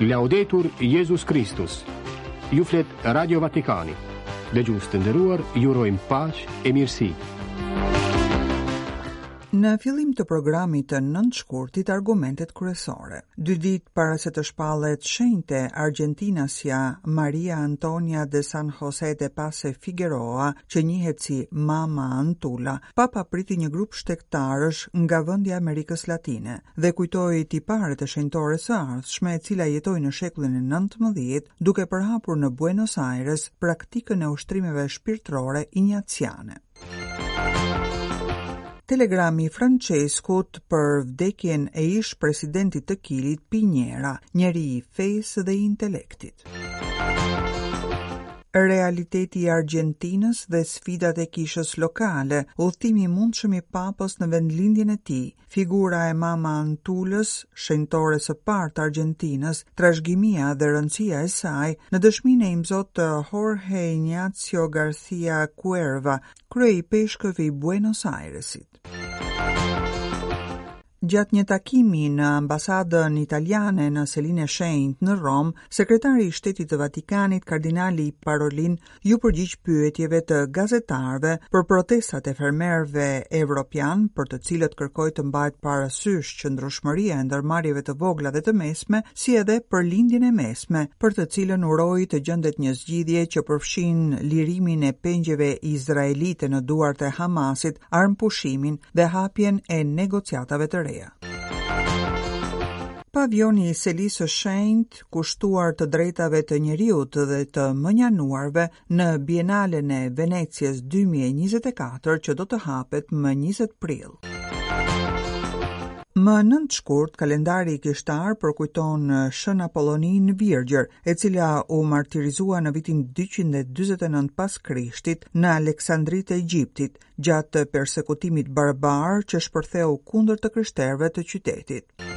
Laudetur Jezus Kristus Ju flet Radio Vatikani Dëgjues të nderuar, ju urojmë paqe e mirësi Në fillim të programit të nëntë shkurtit argumentet kryesore. Dy ditë para se të shpallet shenjte argjentinasja Maria Antonia de San Jose de Paz y Figueroa, që njihet si Mama Antula, Papa priti një grup shtegtarësh nga vendi i Amerikës Latine dhe kujtoi tiparet e Shenjtores së Ardhshme e cila jetoi në shekullin e nëntëmbëdhjetë duke përhapur në Buenos Aires praktikën e ushtrimeve shpirtërore injaciane. Telegrami i Françeskut për vdekjen e ish-presidentit të Kilit, Pinjera, njeri i fesë dhe i intelektit. Realiteti i Argjentinës dhe sfidat e Kishës lokale, udhëtimi i mundshëm i Papës në vendlindjen e tij, figura e Mama Antulës, shenjtores së parë të Argjentinës, trashëgimia dhe rëndësia e saj, në dëshminë e imzot Jorge Ignacio Garcia Cuerva, kryeipeshkëv i Buenos Airesit. Gjatë një takimi në ambasadën italiane në Selinë e Shenjtë në Romë, sekretari i shtetit të Vatikanit, kardinali Parolin, iu përgjigj pyetjeve të gazetarëve për protestat e fermerëve evropianë, për të cilët kërkoi të mbahet parasysh qëndrueshmëria e ndërmarrjeve të vogla dhe të mesme, si edhe për lindjen e mesme, për të cilën uroi të gjendet një zgjidhje që përfshin lirimin e pengjeve izraelite në duart e Hamasit, armëpushimin dhe hapjen e negociatave të reja. Pavioni i Selisë së Shenjtë, kushtuar të drejtave të njeriut dhe të mënjanuarve në Bienalen e Venecies 2024 që do të hapet më 20 prill. Më 9 shkurt, kalendari kishtar përkujton Shën Apolloninë Virgjër, e cila u martirizua në vitin 249 pas Krishtit në Aleksandri të Egjiptit, gjatë persekutimit barbar që shpërtheu kundër të krishterëve të qytetit.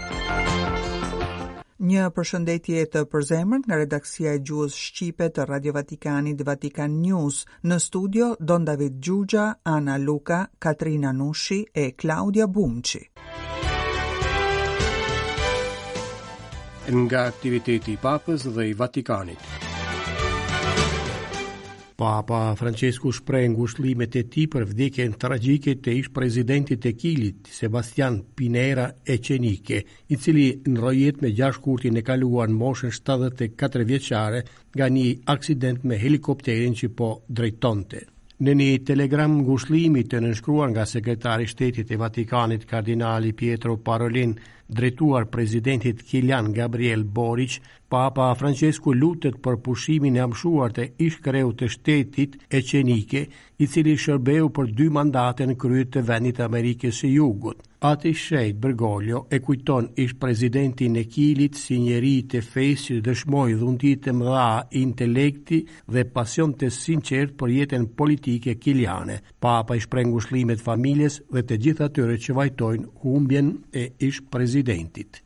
Një përshëndetje të përzemërt nga redaksia e gjuhës shqipe të Radio Vatikanit Vatikan News. Në studio Don David Xhuxha, Ana Luka, Katrina Nushi e Klaudia Bumçi. Nga aktiviteti i Papës dhe i Vatikanit. Papa Françesku shpreh ngushëllimet e tij për vdekjen tragjike të ish-presidentit të Kilit, Sebastian Pinera Echenique, i cili ndërroi jetë më gjashtë shkurtin e kaluar në moshën shtatëdhjetë e katër vjeçare nga një aksident me helikopterin që po drejtonte. Në një telegram ngushëllimi të nënshkruar nga sekretari i shtetit të Vatikanit kardinali Pietro Parolin, drejtuar presidentit kilian Gabriel Boric, Papa Françesku lutet për pushimin e amshuar të ish-kreut të shtetit Echenique, i cili shërbeu për dy mandate në krye të vendit të Amerikës së Jugut. Ati i Shenjtë Bergoglio e kujton ish-presidentin e Kilit si njeri të fesë që dëshmoi dhunti të mëdha intelekti dhe pasion të sinqertë për jetën politike kiliane. Papa i shpreh ngushëllimet familjes dhe të gjithë atyre që vajtojnë humbjen e ish-presidentit.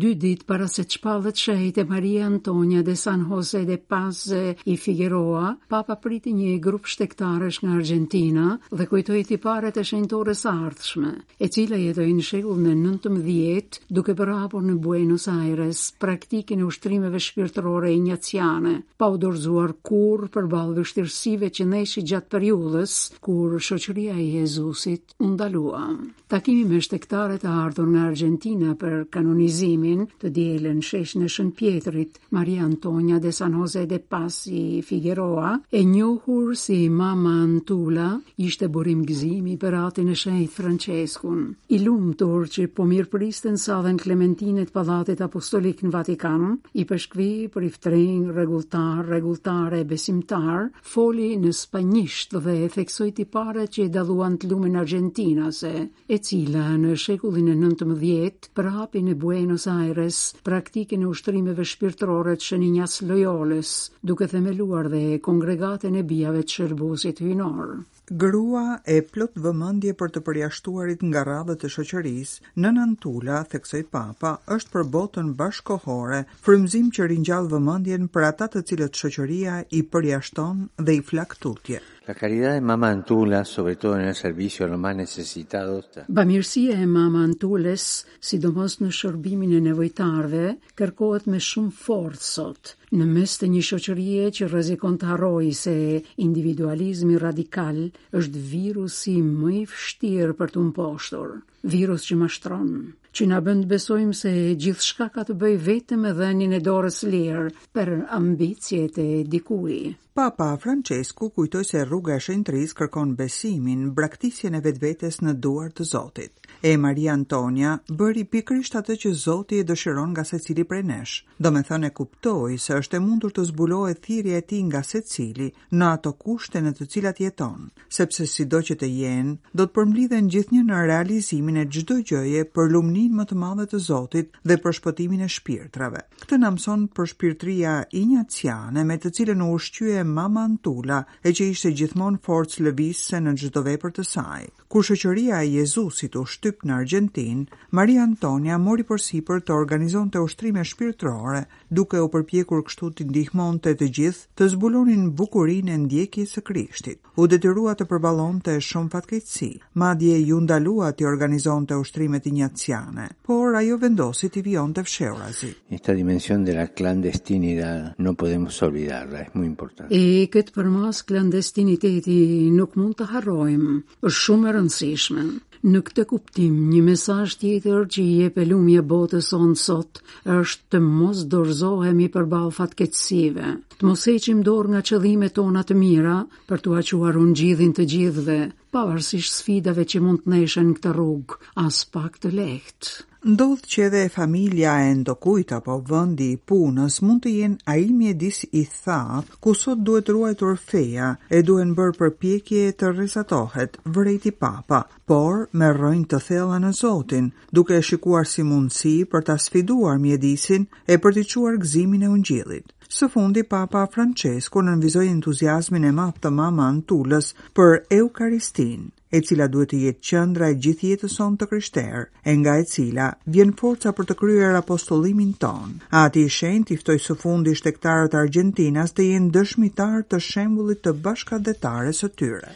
Dy ditë para se të shpallet shenjte Maria Antonia de San Jose de Paz y Figueroa, Papa priti një grup shtegtarësh nga Argjentina dhe kujtoi tiparet e shenjtores së ardhshme. e cila jetoi në shekullin e nëntëmbëdhjetë duke përhapur në Buenos Aires praktikën e ushtrimeve shpirtërore injaciane, pa u dorëzuar kurrë përballë vështirësive që ndeshi gjatë periudhës kur shoqëria e Jezusit u ndalua. Takimi me shtegtarët e ardhur nga Argjentina për kanonizimin të dielën në sheshin e Shën Pjetrit Maria Antonia de San Jose de Paz y Figueroa, e njohur si Mama Antula, ishte burim gëzimi për atin e shenjtë Françeskun. I lumtur që po mirëpriste në sallën Klementine të Pallatit Apostolik në Vatikan, ipeshkvij, priftërinj, rregulltarë, rregulltare e besimtarë, foli në spanjisht dhe theksoi tiparet që e dalluan të lumen argjentinase e cila në shekullin e 19 përhapi në Buenos Aires praktikën e ushtrimeve shpirtërore të Shën Injac Lojolës, duke themeluar dhe kongregatën e bijave të Shëlbuesit hyjnor. Grua plot vëmendje për të përjashtuarit nga radhët e shoqërisë, Nënë Antula, theksoi Papa, është për botën bashkëkohore, frymëzim që ringjall vëmendjen për ata të cilët shoqëria i përjashton dhe i flak tutje. La caridad de Mama Antula, sobre todo en el servicio a los más necesitados. Bamirësia e Mama Antules, sidomos në shërbimin e nevojtarëve, kërkohet me shumë forcë sot, në mes të një shoqërie që rrezikon të harrojë se individualizmi radikal është virusi më i vështirë për t'u mposhtur. Virus që mashtron, që na bën të besojmë se gjithçka ka të bëjë vetëm me dhënien e dorës së lirë për ambiciet e dikujt. Papa Françesku kujtoi se rruga e shenjtërisë kërkon besimin, braktisjen e vetvetes në duar të Zotit. E Maria Antonia bëri pikërisht atë që Zoti e dëshiron nga secili prej nesh. Domethënë e kuptoi se është e mundur të zbulohet thirrja e tij nga secili, në ato kushte në të cilat jeton, sepse sido që të jenë, do të përmblidhen gjithnjë në realizimin e çdo gjëje për lumninë më të madhe të Zotit dhe për shpëtimin e shpirtrave. Këtë na mëson përshpirtëria injaciane me të cilën u ushqye mama Antula e që ishte gjithmonë forcë lëvizëse në çdo vepër të saj. Kur shoqëria e Jezusit u shtyp në Argjentinë, Maria Antonia mori përsipër të organizonte ushtrime shpirtërore, duke u përpjekur kështu t'i ndihmonte të gjithë të zbulonin bukurinë e ndjekjes së Krishtit. U detyrua të përballonte shumë fatkeqësi, madje iu ndalua t'i organizonte ushtrimet injaciane. por ajo vendosi t'i vijonte fshehurazi. Esta dimensión de la clandestinidad no podemos olvidarla, es muy importante. E këtë përmasë klandestiniteti nuk mund ta harrojmë, është shumë e rëndësishme. Në këtë kuptim, një mesazh tjetër që i jep e lumja botës sonë sot është të mos dorëzohemi përballë fatkeqësive, të mos heqim dorë nga qëllimet tona të mira për t'ua çuar ungjillin të gjithëve, Pavarësisht sfidave që mund të ndeshen në këtë rrugë, aspak të lehtë. Ndodh që edhe familja e ndokujt apo vendi i punës mund të jenë ai mjedis i thatë ku sot duhet ruajtur feja e duhen bërë përpjekje të rrezatohet, vërejti Papa, por me rrënjë të thella në Zotin, duke e shikuar si mundësi për ta sfiduar mjedisin e për t'i çuar gëzimin e ungjillit. Së fundi, Papa Françesku nënvizoi entuziazmin e madh të Mama Antulës për Eukaristinë, e cila duhet të jetë qendra e gjithë jetës sonë të krishterë, e nga e cila vjen forca për të kryer apostullimin tonë. Ati i Shenjtë i ftoi së fundi shtegtarët argjentinas të jenë dëshmitarë të shembullit të bashkatdhetares së tyre.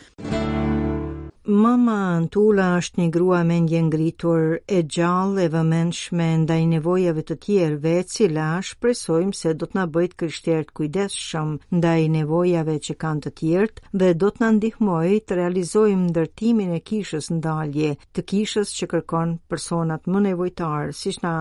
Mama Antula është një grua mendjendritur, e gjallë, e vëmendshme ndaj nevojave të të tjerëve, e cila shpresojmë se do të na bëjë të krishterë të kujdesshëm ndaj nevojave që kanë të tjerët dhe do të na ndihmojë të realizojmë ndërtimin e kishës në dalje të kishës që kërkon personat më nevojtarë, siç na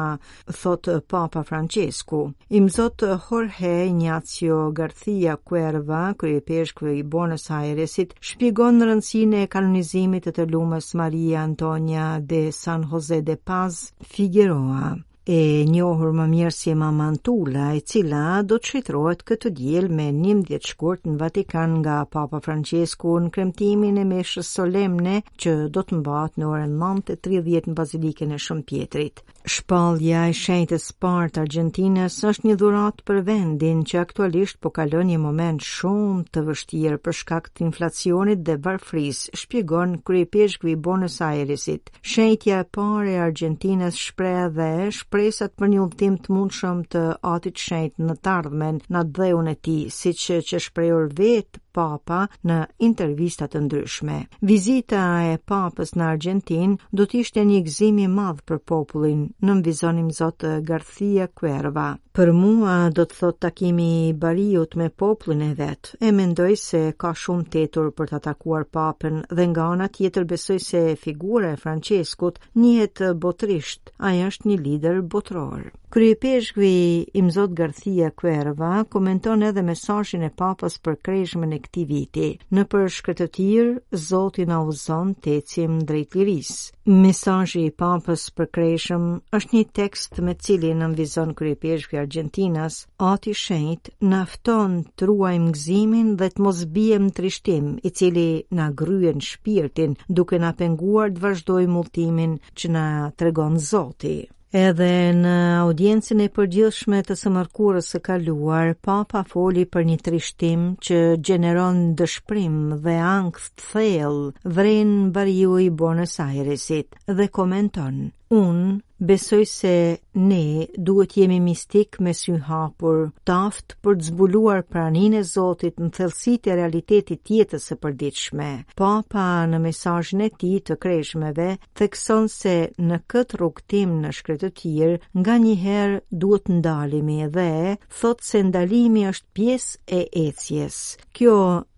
thotë Papa Françesku. Imzot Jorge Ignacio Garcia Cuerva, kryeipeshkvi i Buenos Airesit, shpjegon rëndësinë e kanonizimit të të lumës Maria Antonia de San Jose de Paz Figueroa. e njohur më mirë si Mama Antula, e cila do të shenjtërohet këtë diel me 11 shkurt në Vatikan nga Papa Francesku në kremtimin e meshës solemne që do të mbahet në orën 9:30 në Bazilikën e Shën Pjetrit. Shpallja e shenjtes së parë të Argjentinës është një dhuratë për vendin që aktualisht po kalon një moment shumë të vështirë për shkak të inflacionit dhe varfërisë, shpjegon kryeipeshkvi i Buenos Airesit, Shenjtja e parë e Argjentinës shpreh dhe shpresat për një udhëtim të mundshëm të Atit të Shenjtë në të ardhmen në atdheun e tij, siç qe shprehur vetë Papa në intervista të ndryshme. Vizita e Papës në Argjentinë do të ishte një gëzim i madh për popullin, nënvizon imzot Garcia Cuerva. Për mua do të thotë takimi i bariut me popullin e vet. E mendoj se ka shumë të etur për ta takuar Papën dhe nga ana tjetër besoj se figura e Françeskut njihet botërisht. Ai është një lider botëror. Kryeipeshkvi imzot Garcia Cuerva komenton edhe mesazhin e Papës për Kreshmën e këtij viti. Nëpër shkretëtirë, Zoti na udhëzon të ecim drejt lirisë. Mesazhi i Papës për Kreshmë është një tekst me të cilin nënvizon kryeipeshkvi argjentinas, Ati i Shenjtë na fton të ruajmë gëzimin dhe të mos biem në trishtim, i cili na gërryen shpirtin, duke na penguar të vazhdojmë udhëtimin që na tregon Zoti. Edhe në audiencën e përgjithshme të së mërkurës së kaluar, Papa foli për një trishtim që gjeneron dëshpërim dhe ankth të thellë, vëren bariu i Buenos Airesit dhe komenton: Unë besoj se ne duhet të jemi mistikë me sy hapur, të aftë për të zbuluar praninë e Zotit në thellësitë e realitetit të jetës së përditshme. Papa në mesazhin e tij të kreshmeve, thekson se në këtë rrugëtim në shkretëtirë, nganjëherë duhet të ndalemi dhe thotë se ndalimi është pjesë e ecjes. Kjo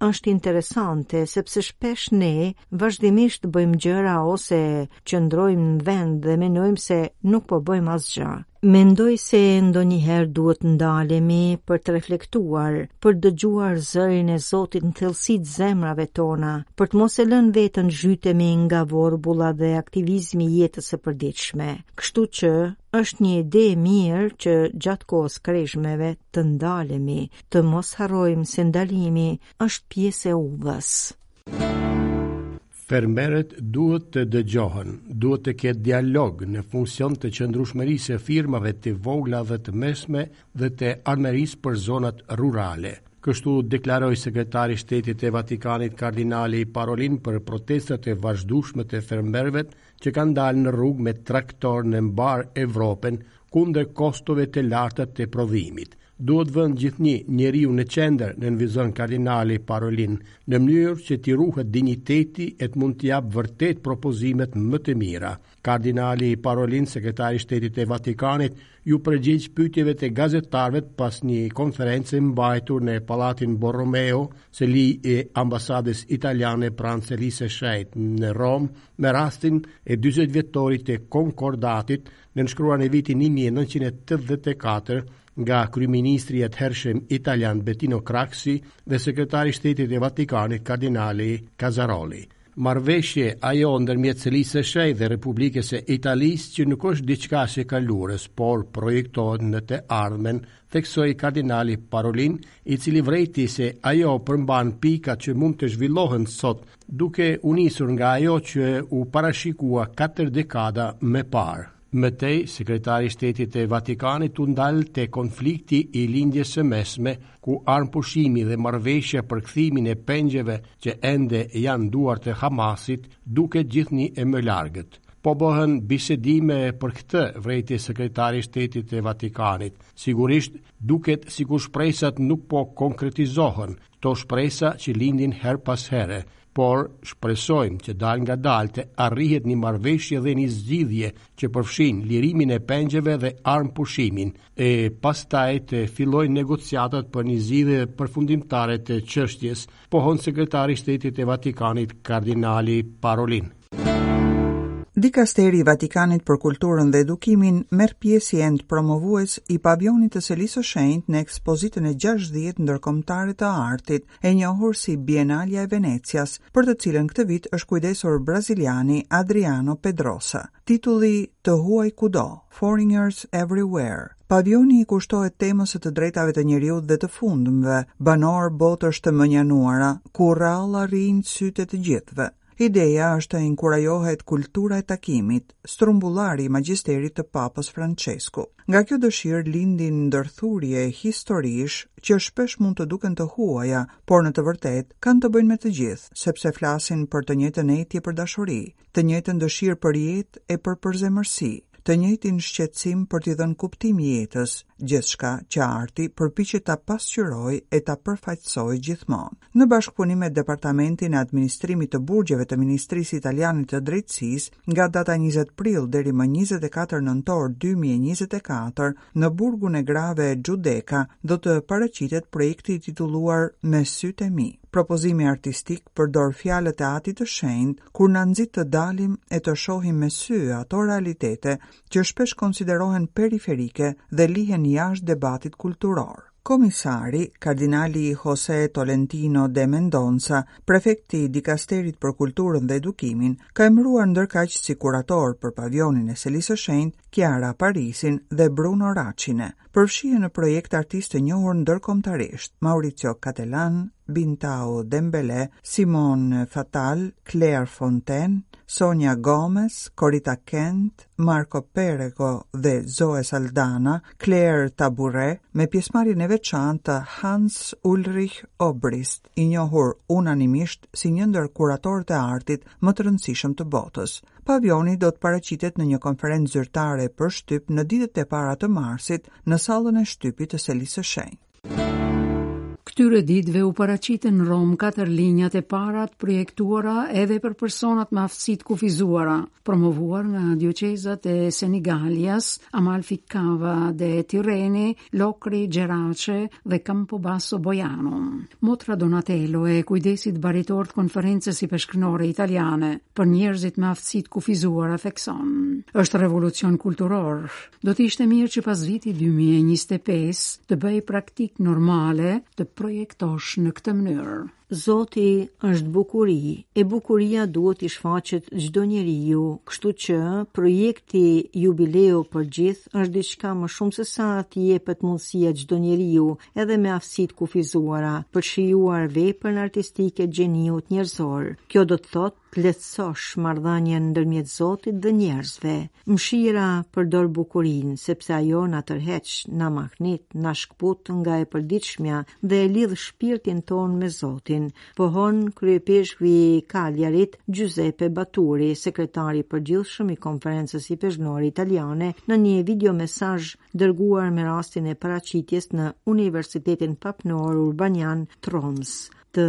është interesante sepse shpesh ne vazhdimisht bëjmë gjëra ose qëndrojmë në vend dhe mendojmë se nuk po bëjmë asgjë. Mendoj se ndonjëherë duhet të ndalemi për të reflektuar, për të dëgjuar zërin e Zotit në thellësitë e zemrave tona, për të mos e lënë veten të zhytemi nga vorbulla dhe aktivizmi i jetës së përditshme. Kështu që është një ide e mirë që gjatë kohës së kreshmeve të ndalemi, Të mos harrojmë se ndalimi është pjesë e udhës. Fermerët duhet të dëgjohen, duhet të ketë dialog në funksion të qëndrueshmërisë së firmave të vogla dhe të mesme dhe të ardhmërisë për zonat rurale. Kështu deklaroi sekretari i shtetit të Vatikanit kardinali Parolin për protestat e vazhdueshme të fermerëve që kanë dalë në rrugë me traktor në mbarë Evropën kundër kostove të larta të prodhimit. Duhet vënë gjithnjë njeriu në qendër, nënvizon kardinali Parolin, në mënyrë që t'i ruhet dinjiteti e të mund të japë vërtet propozimet më të mira. Kardinali Parolin, sekretari i shtetit të Vatikanit, iu përgjigj pyetjeve të gazetarëve pas një konference mbajtur në Pallatin Borromeo, seli e ambasadës italiane pranë Selisë së Shenjtë në Romë, Me rastin e dyzet vjetorit të Konkordatit, nënshkruar në vitin një mijë e nëntëqind e tetëdhjetë e katër nga kryeministri i atëhershëm italian Bettino Craxi dhe sekretari i shtetit të Vatikanit kardinali Kazaroli. Marrëveshje ajo ndërmjet Selisë së Shenjtë dhe Republikës së Italisë që nuk është diçka e së kaluarës, por projektohet në të ardhmen, theksoi kardinali Parolin, i cili vërejti se ajo përmban pikat që mund të zhvillohen sot Duke u nisur nga ajo që u parashikua katër dekada më parë, më tej Sekretari i Shtetit të Vatikanit u ndal te konflikti i Lindjes së Mesme, ku armëpushimi dhe marrëveshja për kthimin e pengjeve që ende janë në duart e Hamasit duket gjithnjë e më e largët. Po bëhen bisedime për këtë, vërejti Sekretari i Shtetit të Vatikanit. Sigurisht, duket sikur shpresat nuk po konkretizohen, Këto shpresa që lindin herë pas here, por shpresojmë që dalëngadalë të arrihet një marrëveshje dhe një zgjidhje që përfshin lirimin e pengjeve dhe armëpushimin, e pastaj të fillojnë negociatat për një zgjidhje përfundimtare të çështjes, pohon sekretari i shtetit të Vatikanit kardinali Parolin. Dikasteri i Vatikanit për Kulturën dhe Edukimin merr pjesë si ent promovues i pavionit të Selisë së Shenjtë në ekspozitën e 60 ndërkombëtare të artit, e njohur si Bienalja e Venecias, për të cilën këtë vit është kujdesur braziliani Adriano Pedrosa. Titulli Të huaj kudo, Foreigners Everywhere, Pavioni i kushtohet temës së të drejtave të njeriut dhe të fundmëve, banorë botësh të mënjanuara, ku rrallë arrijnë sytë e të gjithëve. Ideja është të inkurajohet kultura e takimit, strumbullari i magjisterit të Papës Françesku. Nga kjo dëshirë lindin ndërthurje historish që shpesh mund të duken të huaja, por në të vërtetë kanë të bëjnë me të gjithë, sepse flasin për të njëjtën etje për dashuri, të njëjtën dëshirë për jetë e për përzemërsi, të njëjtin shqetësim për t'i dhënë kuptim jetës, gjithçka që arti përpiqet ta pasqyrojë e ta përfaqësojë gjithmonë. në bashkëpunim me Departamentin e Administrimit të Burgjeve të Ministrisë Italiane të Drejtësisë, nga data 20 prill deri më 24 nëntor 2024, në burgun e grave Xhudeka, do të paraqitet projekti i titulluar Me sytë e mi. Propozimi artistik përdor fjalët e Atit të Shenjtë kur na nxit të dalim e të shohim me sy ato realitete që shpesh konsiderohen periferike dhe lihen jashtë debatit kulturor. Komisari, kardinali Jose Tolentino de Mendonca, prefekti i Dikasterit për Kulturën dhe Edukimin, ka emëruar ndërkaq si kurator për pavionin e Selisë së Shenjtë, Kiara Parisin dhe Bruno Racine. Përfshihen në projekt artistë të njohur ndërkombëtarisht, Maurizio Cattelan, Bintou Dembele, Simone Fattal, Claire Fontaine, Sonia Gomes, Corita Kent, Marco Perego dhe Zoe Saldana, Claire Tabouret, me pjesëmarrjen e veçantë të Hans Ulrich Obrist, i njohur unanimisht si një ndër kuratorët e artit më të rëndësishëm të botës. Pavioni do të paraqitet në një konferencë zyrtare për shtyp në ditët e para të marsit në sallën e shtypit të Selisë së Shenjtë. Këtyre ditëve u paraqitën në Romë katër linjat e para të projektuara edhe për personat me aftësi të kufizuara, promovuar nga dioqezat e Senigalias, Amalfi Cava de Tirreni, Locri Gerace dhe Campobasso Bojano. Motra Donatello e kujdesit baritor të Konferencës Ipeshkvnore italiane për njerëzit me aftësi të kufizuara thekson. Është revolucion kulturor, Do të ishte mirë që pas vitit 2025 të bëhej praktikë normale të projektosh në këtë mënyrë. Zoti është bukuri, e bukuria duhet t'i shfaqet çdo njeriu, kështu që projekti Jubileu për të gjithë është diçka më shumë sesa t'i jepet mundësia çdo njeriu, edhe me aftësi të kufizuara, për të shijuar veprën artistike të gjeniut njerëzor. Kjo do të thotë të lehtësosh marrëdhënien ndërmjet Zotit dhe njerëzve. Mëshira përdor bukurinë, sepse ajo na tërheq, na mahnit, na shkëput nga e përditshmja dhe e lidh shpirtin tonë me Zotin, pohon kryeipeshkvi i Kaljarit, Xhuzepe Baturi, sekretari i përgjithshëm i Konferencës Ipeshkvnore Italiane në një videomesazh dërguar me rastin e paraqitjes në Universitetin Papnor Urbanian të Romës. të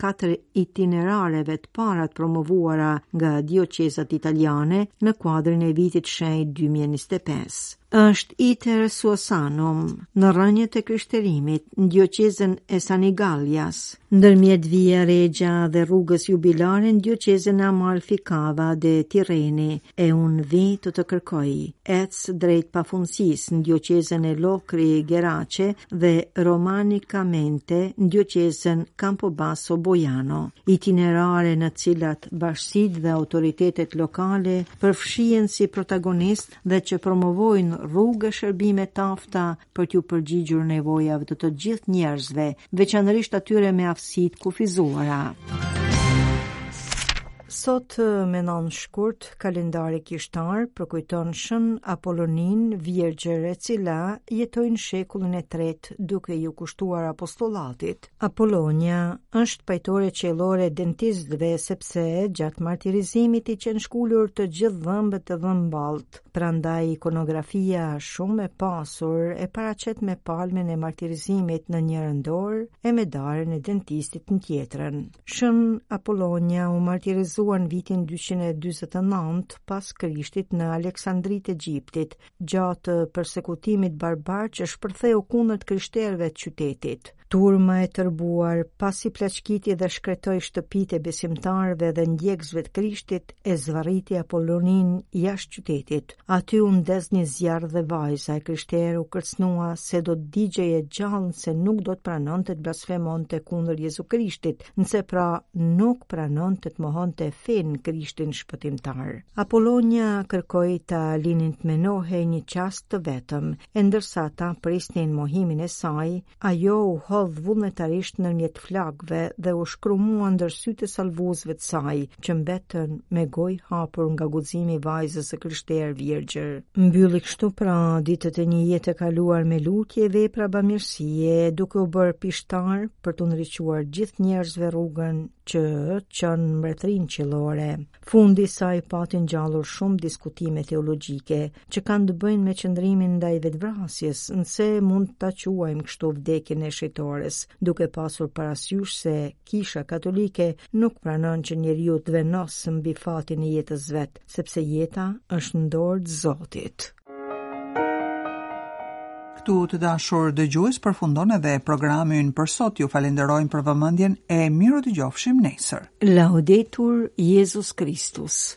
katër itinerareve të para të promovuara nga dioqezat italiane në kuadrin e Vitit të Shenjtë 2025. Është Iter Suasanum, në rrënjët e krishterimit, në dioqezën e Senigalias, ndërmjet Via Regia dhe rrugës jubilare në dioqezën e Amalfi Cava de Tirreni, e unë vij të të kërkoj, Ec drejt pafundësisë, në dioqezën e Lokri Gerace dhe Romanicamente, në dioqezën Campobasso Bojano, itinerare në të cilat bashkësitë dhe autoritetet lokale përfshihen si protagonistë dhe që promovojnë rrugë e shërbime të afta për t'iu përgjigjur nevojave të të gjithë njerëzve, veçanërisht atyre me aftësi të kufizuara. Sot më nëntë shkurt kalendari kishtar përkujton Shën Apolloninë, virgjër e cila jetoi në shekullin e tretë duke iu kushtuar apostollatit. Apollonia është pajtore qiellore e dentistëve sepse gjatë martirizimit i qenë shkulur të gjithë dhëmbët e dhëmballët. Prandaj ikonografia shumë e pasur e paraqet me palmën e martirizimit në njërën dorë e me darën e dentistit në tjetrën. Shën Apollonia u martirizua në vitin 249 pas Krishtit në Aleksandri të Egjiptit, gjatë persekutimit barbar që shpërtheu kundër të krishterëve të qytetit. Turma e tërbuar, pasi plaçkiti dhe shkretoi shtëpitë e besimtarëve dhe ndjekësve të Krishtit, e zvarriti Apolloninë jashtë qytetit. Aty u ndez një zjarr dhe vajza e krishterë u kërcënua se do të digjej e gjallë nëse nuk do të pranonte të blasfemonte kundër Jezu Krishtit, nëse pra nuk pranonte të mohonte fenë Krishtin shpëtimtar. Apollonia kërkoi ta linin të mendohej një çast të vetëm, e ndërsa ata prisnin mohimin e saj, ajo u hodh vullnetarisht ndërmjet flakëve dhe u shkrumua ndër sytë e salvuesve të saj, që mbetën me gojë hapur nga guximi i vajzës së krishterë virgjër. Mbylli kështu pra ditët e një jete kaluar me lutje e vepra bamirësie, duke u bërë pishtar për t'u ndriçuar gjithë njerëzve rrugën që çon në mbretërinë qiellore. Fundi i saj pati ngjallur shumë diskutime teologjike, që kanë të bëjnë me qëndrimin ndaj vetëvrasjes, nëse mund ta quajmë kështu vdekjen e shenjtores, duke pasur parasysh se Kisha Katolike nuk pranon që njeriu të vendosë mbi fatin e jetës së vet, sepse jeta është në dorë të Zotit. Këtu të dashur dëgjues përfundon edhe programi ynë për sot. Ju falënderojmë për vëmendjen e mirudëgjofshim nesër. Laudetur Jezus Kristus.